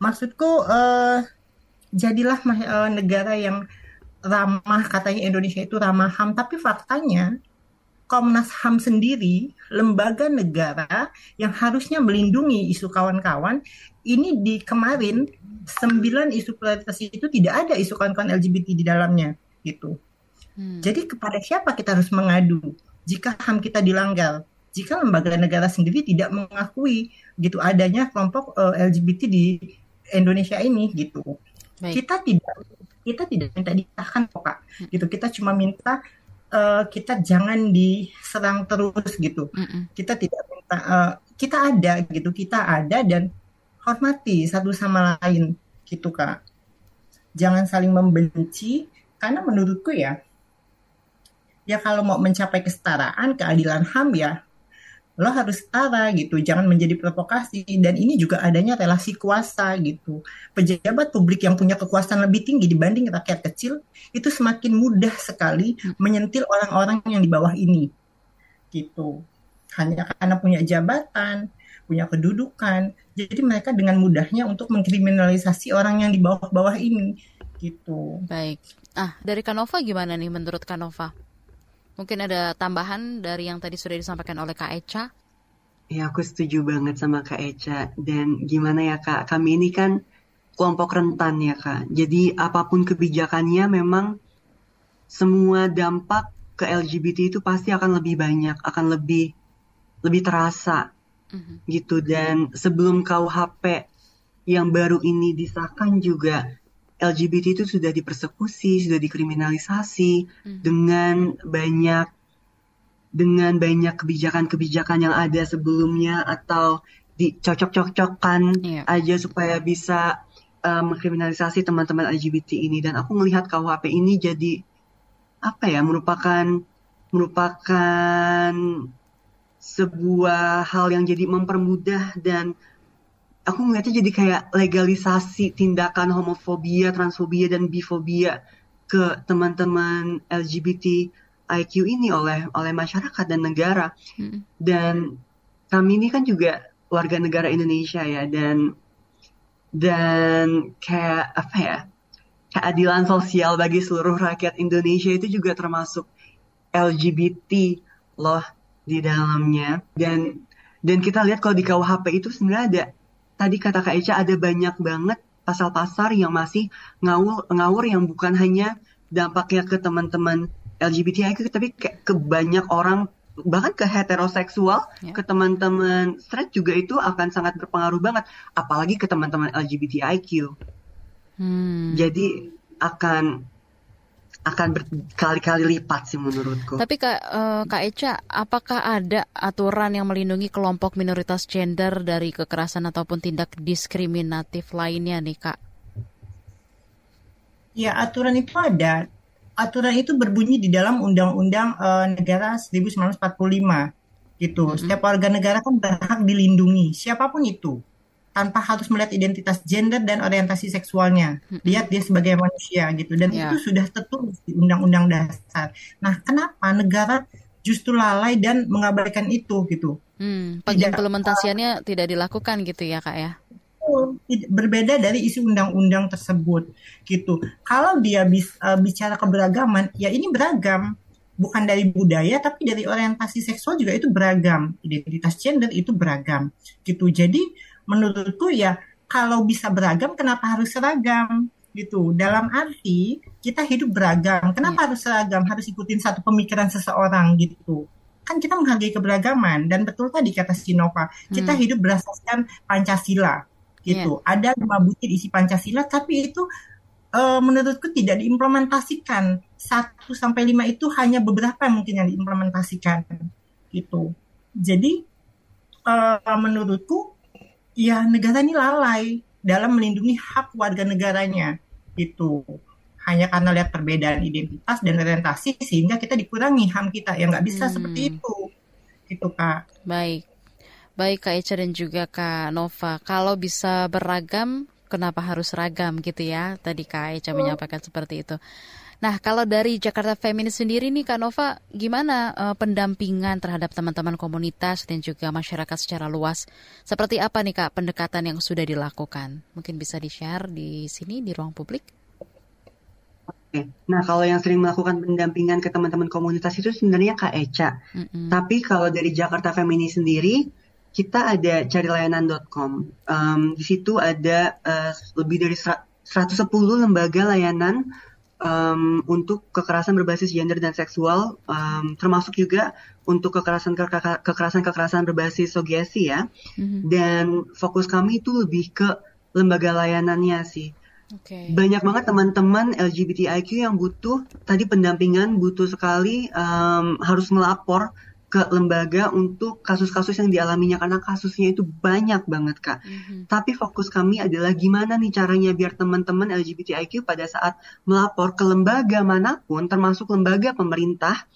maksudku uh, jadilah uh, negara yang ramah katanya Indonesia itu ramah HAM tapi faktanya Komnas HAM sendiri lembaga negara yang harusnya melindungi isu kawan-kawan ini di kemarin sembilan isu prioritas itu tidak ada isu kawan-kawan LGBT di dalamnya gitu Hmm. Jadi kepada siapa kita harus mengadu jika HAM kita dilanggar? Jika lembaga negara sendiri tidak mengakui gitu adanya kelompok uh, eh, LGBT di Indonesia ini gitu. Baik. Kita tidak kita tidak minta disahkan kok kak. Hmm. Gitu kita cuma minta uh, kita jangan diserang terus gitu. Mm -mm. Kita tidak minta uh, kita ada gitu, kita ada dan hormati satu sama lain gitu kak. Jangan saling membenci karena menurutku ya ya kalau mau mencapai kesetaraan keadilan HAM ya lo harus setara gitu jangan menjadi provokasi. Dan ini juga adanya relasi kuasa gitu. Pejabat publik yang punya kekuasaan lebih tinggi dibanding rakyat kecil itu semakin mudah sekali menyentil orang-orang yang di bawah ini. Gitu. Hanya karena punya jabatan punya kedudukan. Jadi mereka dengan mudahnya untuk mengkriminalisasi orang yang di bawah-bawah ini. Gitu. Baik. Ah dari Kanova gimana nih menurut Kanova Mungkin ada tambahan dari yang tadi sudah disampaikan oleh Kak Eca? Ya, aku setuju banget sama Kak Eca. Dan gimana ya Kak, kami ini kan kelompok rentan ya Kak. Jadi apa pun kebijakannya memang semua dampak ke LGBT itu pasti akan lebih banyak, akan lebih lebih terasa mm-hmm. gitu. Dan sebelum KUHP yang baru ini disahkan juga LGBT itu sudah dipersekusi, sudah dikriminalisasi hmm. dengan banyak dengan banyak kebijakan-kebijakan yang ada sebelumnya atau dicocok-cocokkan yeah. aja supaya bisa uh, mengkriminalisasi teman-teman LGBT ini dan aku melihat KUHP ini jadi apa ya merupakan merupakan sebuah hal yang jadi mempermudah dan aku ngeliatnya jadi kayak legalisasi tindakan homofobia, transfobia dan bifobia ke teman-teman LGBT IQ ini oleh oleh masyarakat dan negara. Hmm. Dan kami ini kan juga warga negara Indonesia ya dan dan kayak apa ya keadilan sosial bagi seluruh rakyat Indonesia itu juga termasuk LGBT loh di dalamnya dan dan kita lihat kalau di KUHP itu sebenarnya ada tadi kata Kak Eca ada banyak banget pasal-pasal yang masih ngawur ngawur yang bukan hanya dampaknya ke teman-teman LGBTIQ tapi ke, ke banyak orang bahkan ke heteroseksual, yeah. ke teman-teman straight juga itu akan sangat berpengaruh banget, apalagi ke teman-teman LGBTIQ. Hmm. Jadi akan akan berkali-kali lipat sih menurutku. Tapi Kak, uh, Kak Eca, apakah ada aturan yang melindungi kelompok minoritas gender dari kekerasan ataupun tindak diskriminatif lainnya nih Kak? Ya aturan itu ada. Aturan itu berbunyi di dalam Undang-Undang uh, Negara 1945 gitu. Mm -hmm. Setiap warga negara kan berhak dilindungi, siapa pun itu tanpa harus melihat identitas gender dan orientasi seksualnya. Lihat dia sebagai manusia gitu dan yeah. itu sudah tertulis di undang-undang dasar. Nah, kenapa negara justru lalai dan mengabaikan itu gitu? Hmm, implementasiannya uh, tidak dilakukan gitu ya, Kak ya? berbeda dari isi undang-undang tersebut gitu. Kalau dia bis, uh, bicara keberagaman, ya ini beragam bukan dari budaya tapi dari orientasi seksual juga itu beragam identitas gender itu beragam gitu jadi menurutku ya kalau bisa beragam kenapa harus seragam? Gitu. Dalam arti kita hidup beragam. Kenapa yeah. harus seragam? Harus ikutin satu pemikiran seseorang gitu. Kan kita menghargai keberagaman. Dan betul tadi kata Sinova kita hmm. hidup berdasarkan Pancasila gitu. Yeah. ada lima butir isi Pancasila tapi itu uh, menurutku tidak diimplementasikan. Satu sampai lima itu hanya beberapa mungkin yang diimplementasikan gitu. Jadi uh, menurutku ya negara ini lalai dalam melindungi hak warga negaranya itu hanya karena lihat perbedaan identitas dan orientasi sehingga kita dikurangi ham kita. Yang nggak bisa hmm. seperti itu itu kak. Baik. Baik kak Eca dan juga kak Nova. Kalau bisa beragam kenapa harus ragam gitu ya? Tadi kak Eca oh. menyampaikan seperti itu Nah, kalau dari Jakarta Feminis sendiri nih Kak Nova, gimana uh, pendampingan terhadap teman-teman komunitas dan juga masyarakat secara luas? Seperti apa nih Kak pendekatan yang sudah dilakukan? Mungkin bisa di-share di sini di ruang publik? Oke. Nah, kalau yang sering melakukan pendampingan ke teman-teman komunitas itu sebenarnya Kak Eca. Mm-hmm. Tapi kalau dari Jakarta Feminis sendiri, kita ada carilayanan.com. Um, di situ ada uh, lebih dari 110 lembaga layanan um, untuk kekerasan berbasis gender dan seksual, um, termasuk juga untuk kekerasan kekerasan kekerasan berbasis sogesi ya. Mm-hmm. Dan fokus kami itu lebih ke lembaga layanannya sih. Okay. Banyak banget teman-teman LGBTIQ yang butuh tadi pendampingan, butuh sekali um, harus melapor ke lembaga untuk kasus-kasus yang dialaminya karena kasusnya itu banyak banget kak. Mm-hmm. Tapi fokus kami adalah gimana nih caranya biar teman-teman LGBTIQ pada saat melapor ke lembaga mana pun, termasuk lembaga pemerintah,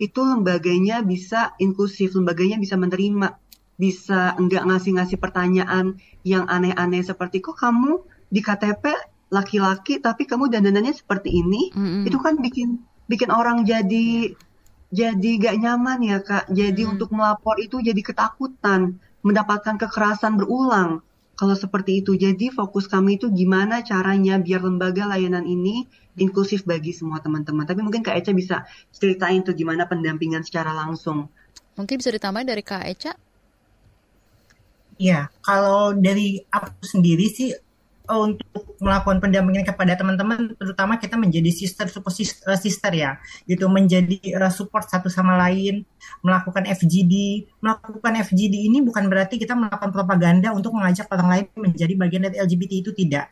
itu lembaganya bisa inklusif, lembaganya bisa menerima, bisa enggak ngasih-ngasih pertanyaan yang aneh-aneh seperti kok kamu di KTP laki-laki tapi kamu dandanannya seperti ini, mm-hmm. itu kan bikin bikin orang jadi jadi gak nyaman ya kak. Jadi hmm. untuk melapor itu jadi ketakutan, mendapatkan kekerasan berulang. Kalau seperti itu, jadi fokus kami itu gimana caranya biar lembaga layanan ini inklusif bagi semua teman-teman. Tapi mungkin Kak Eca bisa ceritain tuh gimana pendampingan secara langsung. Mungkin bisa ditambahin dari Kak Eca? Ya, kalau dari aku sendiri sih untuk melakukan pendampingan kepada teman-teman terutama kita menjadi sister support eh, sister ya. Gitu menjadi eh, support satu sama lain melakukan FGD melakukan FGD ini bukan berarti kita melakukan propaganda untuk mengajak orang lain menjadi bagian dari LGBT itu tidak.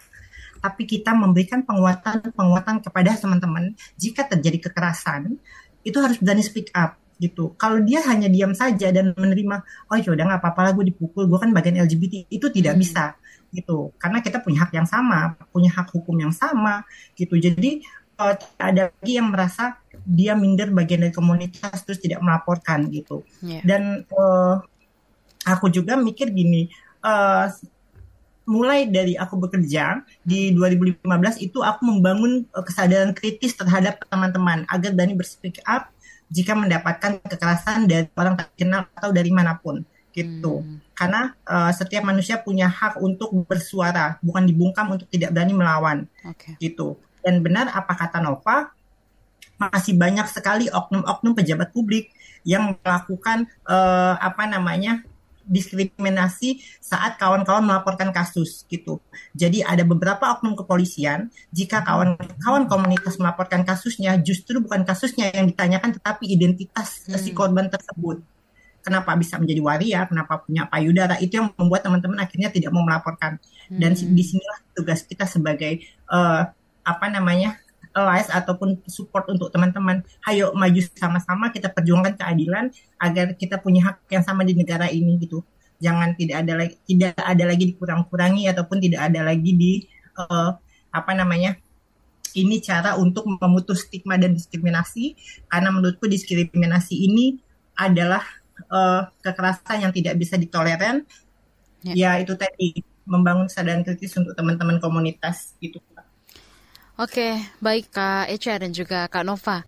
Tapi kita memberikan penguatan penguatan kepada teman-teman. Jika terjadi kekerasan itu harus berani speak up gitu. Kalau dia hanya diam saja dan menerima, oh ya udah nggak apa-apa lah gue dipukul, gue kan bagian LGBT, itu tidak hmm. bisa gitu. Karena kita punya hak yang sama punya hak hukum yang sama gitu. Jadi uh, ada lagi yang merasa dia minder bagian dari komunitas terus tidak melaporkan gitu. Yeah. dan uh, aku juga mikir gini uh, mulai dari aku bekerja di 2015 itu aku membangun kesadaran kritis terhadap teman-teman agar berani berspeak up jika mendapatkan kekerasan dari orang tak kenal atau dari mana pun gitu. Hmm. Karena uh, setiap manusia punya hak untuk bersuara, bukan dibungkam untuk tidak berani melawan. Okay. Gitu. Dan benar apa kata Nova, masih banyak sekali oknum-oknum pejabat publik yang melakukan uh, apa namanya diskriminasi saat kawan-kawan melaporkan kasus gitu. Jadi ada beberapa oknum kepolisian jika kawan-kawan komunitas melaporkan kasusnya justru bukan kasusnya yang ditanyakan tetapi identitas hmm. si korban tersebut kenapa bisa menjadi waria, kenapa punya payudara, itu yang membuat teman-teman akhirnya tidak mau melaporkan. Dan hmm. di sinilah tugas kita sebagai uh, apa namanya allies ataupun support untuk teman-teman. Hayo maju sama-sama kita perjuangkan keadilan agar kita punya hak yang sama di negara ini gitu. Jangan tidak ada lagi tidak ada lagi dikurang-kurangi ataupun tidak ada lagi di uh, apa namanya ini cara untuk memutus stigma dan diskriminasi karena menurutku diskriminasi ini adalah uh, kekerasan yang tidak bisa ditoleran ya. ya itu tadi membangun kesadaran kritis untuk teman-teman komunitas gitu Oke, baik Kak Echa dan juga Kak Nova.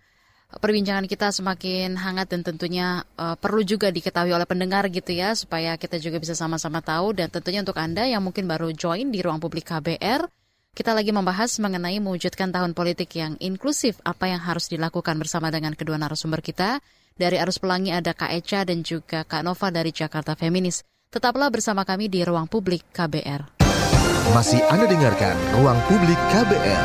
Perbincangan kita semakin hangat dan tentunya uh, perlu juga diketahui oleh pendengar gitu ya supaya kita juga bisa sama-sama tahu dan tentunya untuk Anda yang mungkin baru join di ruang publik KBR kita lagi membahas mengenai mewujudkan tahun politik yang inklusif apa yang harus dilakukan bersama dengan kedua narasumber kita dari Arus Pelangi ada Kak Eca dan juga Kak Nova dari Jakarta Feminis. Tetaplah bersama kami di Ruang Publik KBR. Masih Anda dengarkan Ruang Publik KBR.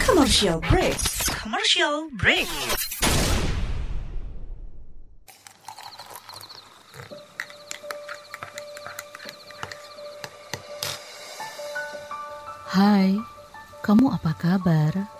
Commercial break. Commercial break. Hai, kamu apa kabar?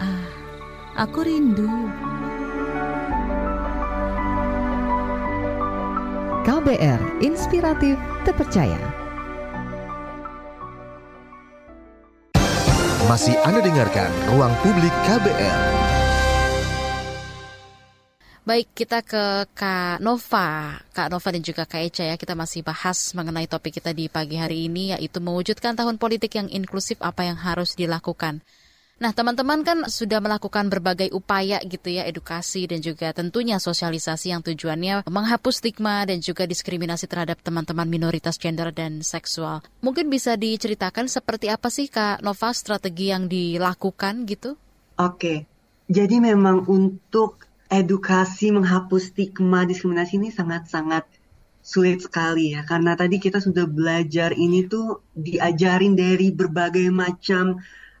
Ah, aku rindu. KBR Inspiratif Terpercaya. Masih Anda dengarkan Ruang Publik KBR. Baik, kita ke Kak Nova. Kak Nova dan juga Kak Eca ya, kita masih bahas mengenai topik kita di pagi hari ini, yaitu mewujudkan tahun politik yang inklusif apa yang harus dilakukan. Nah, teman-teman kan sudah melakukan berbagai upaya gitu ya, edukasi dan juga tentunya sosialisasi yang tujuannya menghapus stigma dan juga diskriminasi terhadap teman-teman minoritas gender dan seksual. Mungkin bisa diceritakan seperti apa sih Kak Nova strategi yang dilakukan gitu? Oke, jadi memang untuk edukasi menghapus stigma diskriminasi ini sangat-sangat sulit sekali ya karena tadi kita sudah belajar ini tuh diajarin dari berbagai macam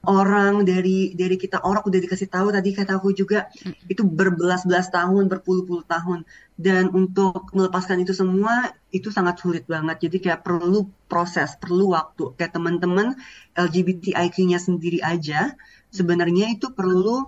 orang dari dari kita orang udah dikasih tahu tadi kata aku juga hmm. itu berbelas-belas tahun berpuluh-puluh tahun. Dan untuk melepaskan itu semua itu sangat sulit banget. Jadi kayak perlu proses perlu waktu. Kayak teman-teman LGBTIQ-nya sendiri aja sebenarnya itu perlu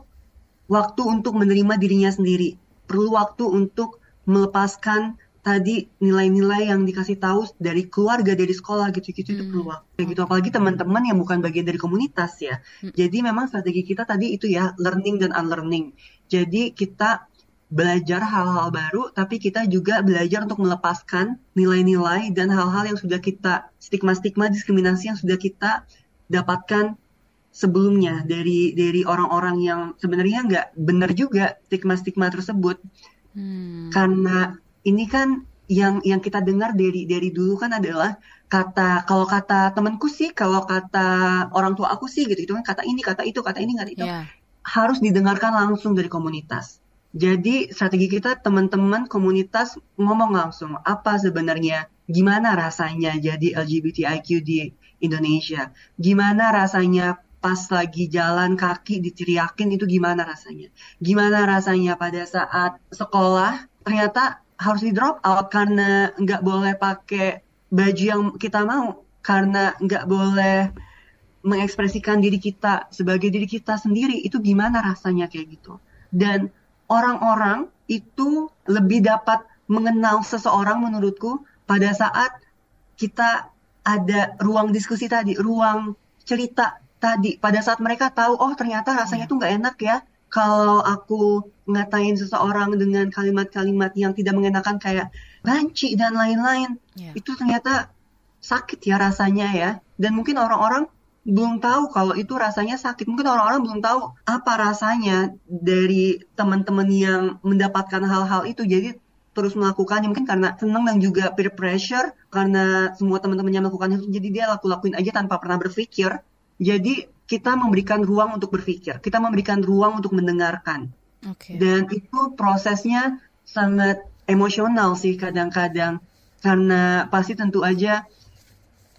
waktu untuk menerima dirinya sendiri. Perlu waktu untuk melepaskan tadi nilai-nilai yang dikasih tahu dari keluarga dari sekolah gitu-gitu hmm. itu perlu waktu gitu apalagi teman-teman yang bukan bagian dari komunitas ya hmm. jadi memang strategi kita tadi itu ya learning dan unlearning jadi kita belajar hal-hal baru tapi kita juga belajar untuk melepaskan nilai-nilai dan hal-hal yang sudah kita stigma-stigma diskriminasi yang sudah kita dapatkan sebelumnya dari dari orang-orang yang sebenarnya nggak benar juga stigma-stigma tersebut hmm. karena ini kan yang yang kita dengar dari dari dulu kan adalah kata kalau kata temanku sih kalau kata orang tua aku sih gitu itu kan kata ini kata itu kata ini kata itu yeah. harus didengarkan langsung dari komunitas. Jadi strategi kita teman-teman komunitas ngomong langsung apa sebenarnya gimana rasanya jadi LGBTIQ di Indonesia? Gimana rasanya pas lagi jalan kaki diteriakin itu gimana rasanya? Gimana rasanya pada saat sekolah ternyata harus di drop out karena nggak boleh pakai baju yang kita mau karena nggak boleh mengekspresikan diri kita sebagai diri kita sendiri. Itu gimana rasanya kayak gitu? Dan orang-orang itu lebih dapat mengenal seseorang menurutku pada saat kita ada ruang diskusi tadi ruang cerita tadi. Pada saat mereka tahu oh ternyata rasanya tuh nggak enak ya kalau aku ngatain seseorang dengan kalimat-kalimat yang tidak mengenakan kayak banci dan lain-lain, yeah. itu ternyata sakit ya rasanya ya. Dan mungkin orang-orang belum tahu kalau itu rasanya sakit. Mungkin orang-orang belum tahu apa rasanya dari teman-teman yang mendapatkan hal-hal itu. Jadi terus melakukannya mungkin karena senang dan juga peer pressure karena semua teman-temannya melakukan itu jadi dia laku-lakuin aja tanpa pernah berpikir. Jadi kita memberikan ruang untuk berpikir, kita memberikan ruang untuk mendengarkan. Okay. Dan itu prosesnya sangat emosional sih kadang-kadang karena pasti tentu aja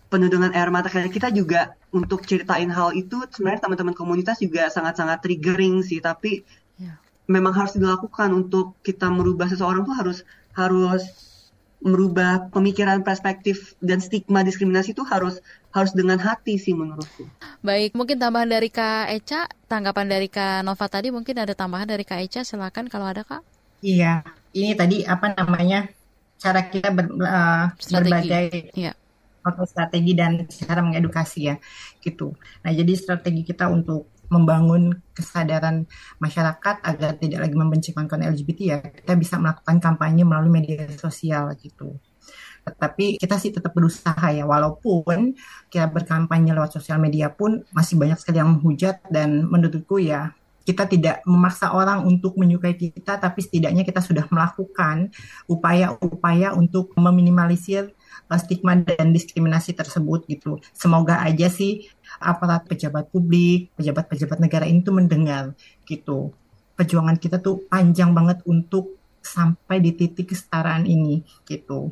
penuh dengan air mata kayak kita juga untuk ceritain hal itu sebenarnya teman-teman komunitas juga sangat-sangat triggering sih tapi yeah. memang harus dilakukan untuk kita merubah seseorang tuh harus harus merubah pemikiran perspektif dan stigma diskriminasi itu harus harus dengan hati sih menurutku. Baik, mungkin tambahan dari Kak Eca, tanggapan dari Kak Nova tadi mungkin ada tambahan dari Kak Eca, silakan kalau ada Kak. Iya, ini tadi apa namanya cara kita ber, uh, berbagai iya. strategi dan cara mengedukasi ya, gitu. Nah jadi strategi kita untuk membangun kesadaran masyarakat agar tidak lagi membenci kawan-kawan LGBT ya kita bisa melakukan kampanye melalui media sosial gitu. Tapi kita sih tetap berusaha ya walaupun kita berkampanye lewat sosial media pun masih banyak sekali yang menghujat dan menurutku ya kita tidak memaksa orang untuk menyukai kita tapi setidaknya kita sudah melakukan upaya-upaya untuk meminimalisir stigma dan diskriminasi tersebut gitu. Semoga aja sih aparat pejabat publik, pejabat-pejabat negara ini tuh mendengar gitu. Perjuangan kita tuh panjang banget untuk sampai di titik kesetaraan ini gitu.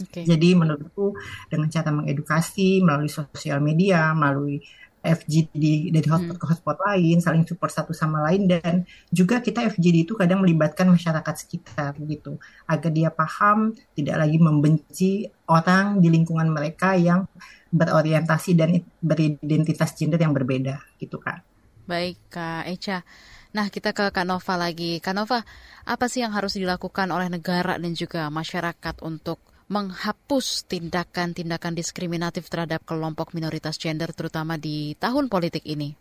Okay. Jadi menurutku dengan cara mengedukasi melalui sosial media, melalui FGD dari hotspot hmm. ke hotspot lain, saling support satu sama lain dan juga kita FGD itu kadang melibatkan masyarakat sekitar gitu agar dia paham tidak lagi membenci orang di lingkungan mereka yang berorientasi dan beridentitas gender yang berbeda gitu kan. Baik Kak Echa. Nah, kita ke Kak Nova lagi. Kak Nova, apa sih yang harus dilakukan oleh negara dan juga masyarakat untuk menghapus tindakan-tindakan diskriminatif terhadap kelompok minoritas gender terutama di tahun politik ini?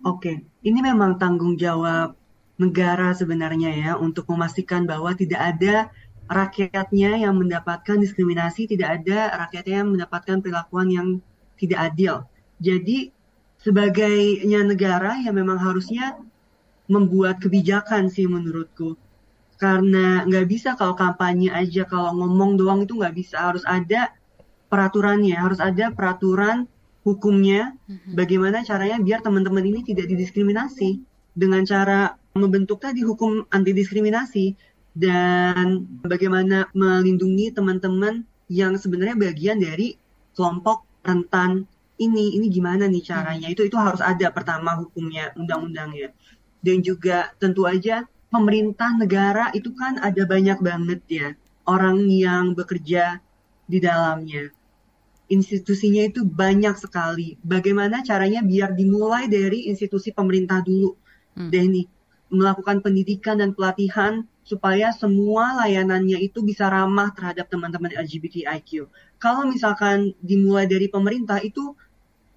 Oke, ini memang tanggung jawab negara sebenarnya ya untuk memastikan bahwa tidak ada rakyatnya yang mendapatkan diskriminasi, tidak ada rakyatnya yang mendapatkan perlakuan yang tidak adil. Jadi sebagainya negara yang memang harusnya membuat kebijakan sih menurutku. Karena nggak bisa kalau kampanye aja, kalau ngomong doang itu nggak bisa. Harus ada peraturannya, harus ada peraturan hukumnya. Mm-hmm. Bagaimana caranya biar teman-teman ini tidak didiskriminasi dengan cara membentuk tadi hukum anti diskriminasi dan bagaimana melindungi teman-teman yang sebenarnya bagian dari kelompok rentan ini ini gimana nih caranya hmm. itu itu harus ada pertama hukumnya undang-undangnya dan juga tentu aja pemerintah negara itu kan ada banyak banget ya orang yang bekerja di dalamnya institusinya itu banyak sekali bagaimana caranya biar dimulai dari institusi pemerintah dulu hmm. deh nih melakukan pendidikan dan pelatihan supaya semua layanannya itu bisa ramah terhadap teman-teman LGBTIQ. Kalau misalkan dimulai dari pemerintah itu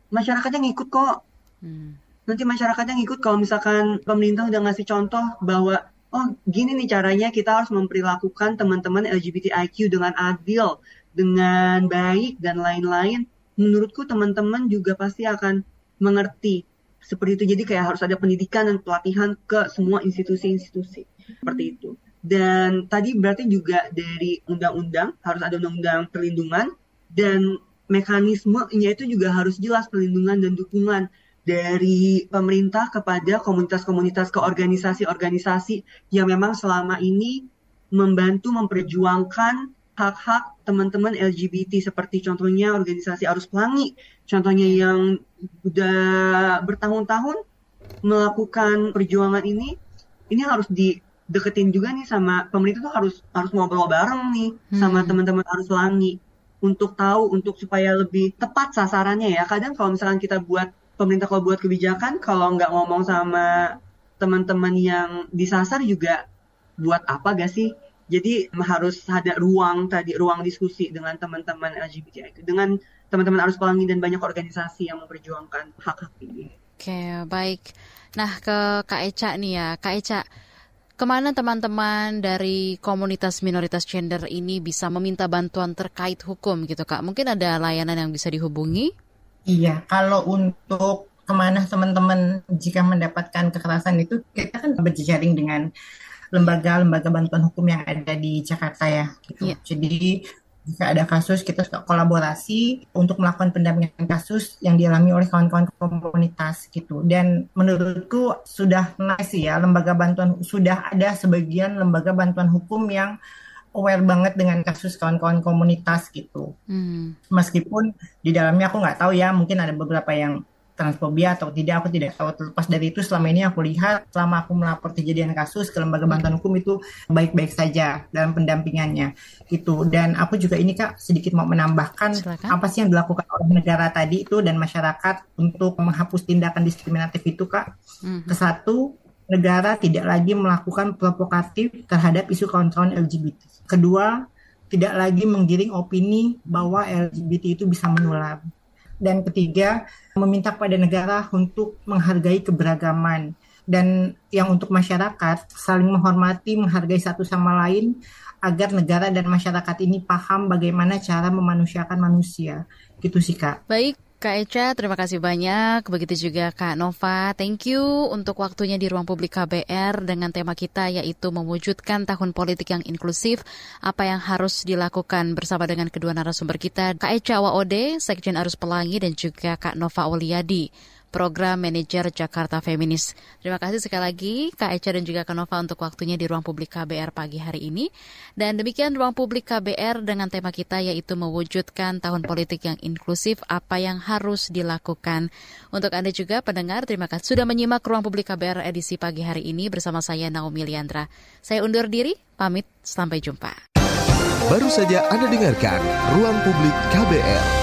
masyarakatnya ngikut kok. Hmm. Nanti masyarakatnya ngikut kalau misalkan pemerintah udah ngasih contoh bahwa oh gini nih caranya kita harus memperlakukan teman-teman LGBTIQ dengan adil, dengan baik dan lain-lain. Menurutku teman-teman juga pasti akan mengerti seperti itu. Jadi kayak harus ada pendidikan dan pelatihan ke semua institusi-institusi seperti itu. Dan tadi berarti juga dari undang-undang harus ada undang-undang perlindungan dan mekanismenya itu juga harus jelas perlindungan dan dukungan dari pemerintah kepada komunitas-komunitas ke organisasi-organisasi yang memang selama ini membantu memperjuangkan hak-hak teman-teman LGBT seperti contohnya organisasi Arus Pelangi, contohnya yang udah bertahun-tahun melakukan perjuangan ini, ini harus dideketin juga nih sama pemerintah tuh harus harus ngobrol bareng nih hmm. sama teman-teman Arus Pelangi untuk tahu untuk supaya lebih tepat sasarannya ya. Kadang kalau misalkan kita buat pemerintah kalau buat kebijakan kalau nggak ngomong sama teman-teman yang disasar juga buat apa gak sih? Jadi harus ada ruang tadi ruang diskusi dengan teman-teman LGBTIQ, dengan teman-teman arus pelangi dan banyak organisasi yang memperjuangkan hak-hak ini. Oke, baik. Nah, ke Kak Eca nih ya. Kak Eca, ke mana teman-teman dari komunitas minoritas gender ini bisa meminta bantuan terkait hukum gitu Kak? Mungkin ada layanan yang bisa dihubungi? Iya, kalau untuk ke mana teman-teman jika mendapatkan kekerasan itu kita kan berjejaring dengan lembaga-lembaga bantuan hukum yang ada di Jakarta ya. Gitu. Yeah. Jadi jika ada kasus kita suka kolaborasi untuk melakukan pendampingan kasus yang dialami oleh kawan-kawan komunitas gitu dan menurutku sudah nice ya lembaga bantuan sudah ada sebagian lembaga bantuan hukum yang aware banget dengan kasus kawan-kawan komunitas gitu hmm. meskipun di dalamnya aku nggak tahu ya mungkin ada beberapa yang transfobia atau tidak aku tidak tahu terlepas dari itu selama ini aku lihat selama aku melapor kejadian kasus ke lembaga bantuan hukum itu baik-baik saja dalam pendampingannya itu dan aku juga ini kak sedikit mau menambahkan Silakan. apa sih yang dilakukan oleh negara tadi itu dan masyarakat untuk menghapus tindakan diskriminatif itu kak hmm. ke satu negara tidak lagi melakukan provokatif terhadap isu kawan-kawan LGBT kedua tidak lagi menggiring opini bahwa LGBT itu bisa menular dan ketiga meminta kepada negara untuk menghargai keberagaman dan yang untuk masyarakat saling menghormati, menghargai satu sama lain agar negara dan masyarakat ini paham bagaimana cara memanusiakan manusia. Gitu sih Kak. Baik, Kak Eca, terima kasih banyak. Begitu juga Kak Nova, thank you untuk waktunya di ruang publik KBR dengan tema kita yaitu mewujudkan tahun politik yang inklusif. Apa yang harus dilakukan bersama dengan kedua narasumber kita, Kak Eca Waode, Sekjen Arus Pelangi dan juga Kak Nova Oliadi Program Manager Jakarta Feminis. Terima kasih sekali lagi Kak Eca dan juga Kak Nova untuk waktunya di Ruang Publik KBR pagi hari ini. Dan demikian Ruang Publik KBR dengan tema kita yaitu mewujudkan tahun politik yang inklusif apa yang harus dilakukan. Untuk Anda juga pendengar, terima kasih sudah menyimak Ruang Publik KBR edisi pagi hari ini bersama saya Naomi Liandra. Saya undur diri, pamit, sampai jumpa. Baru saja Anda dengarkan Ruang Publik KBR.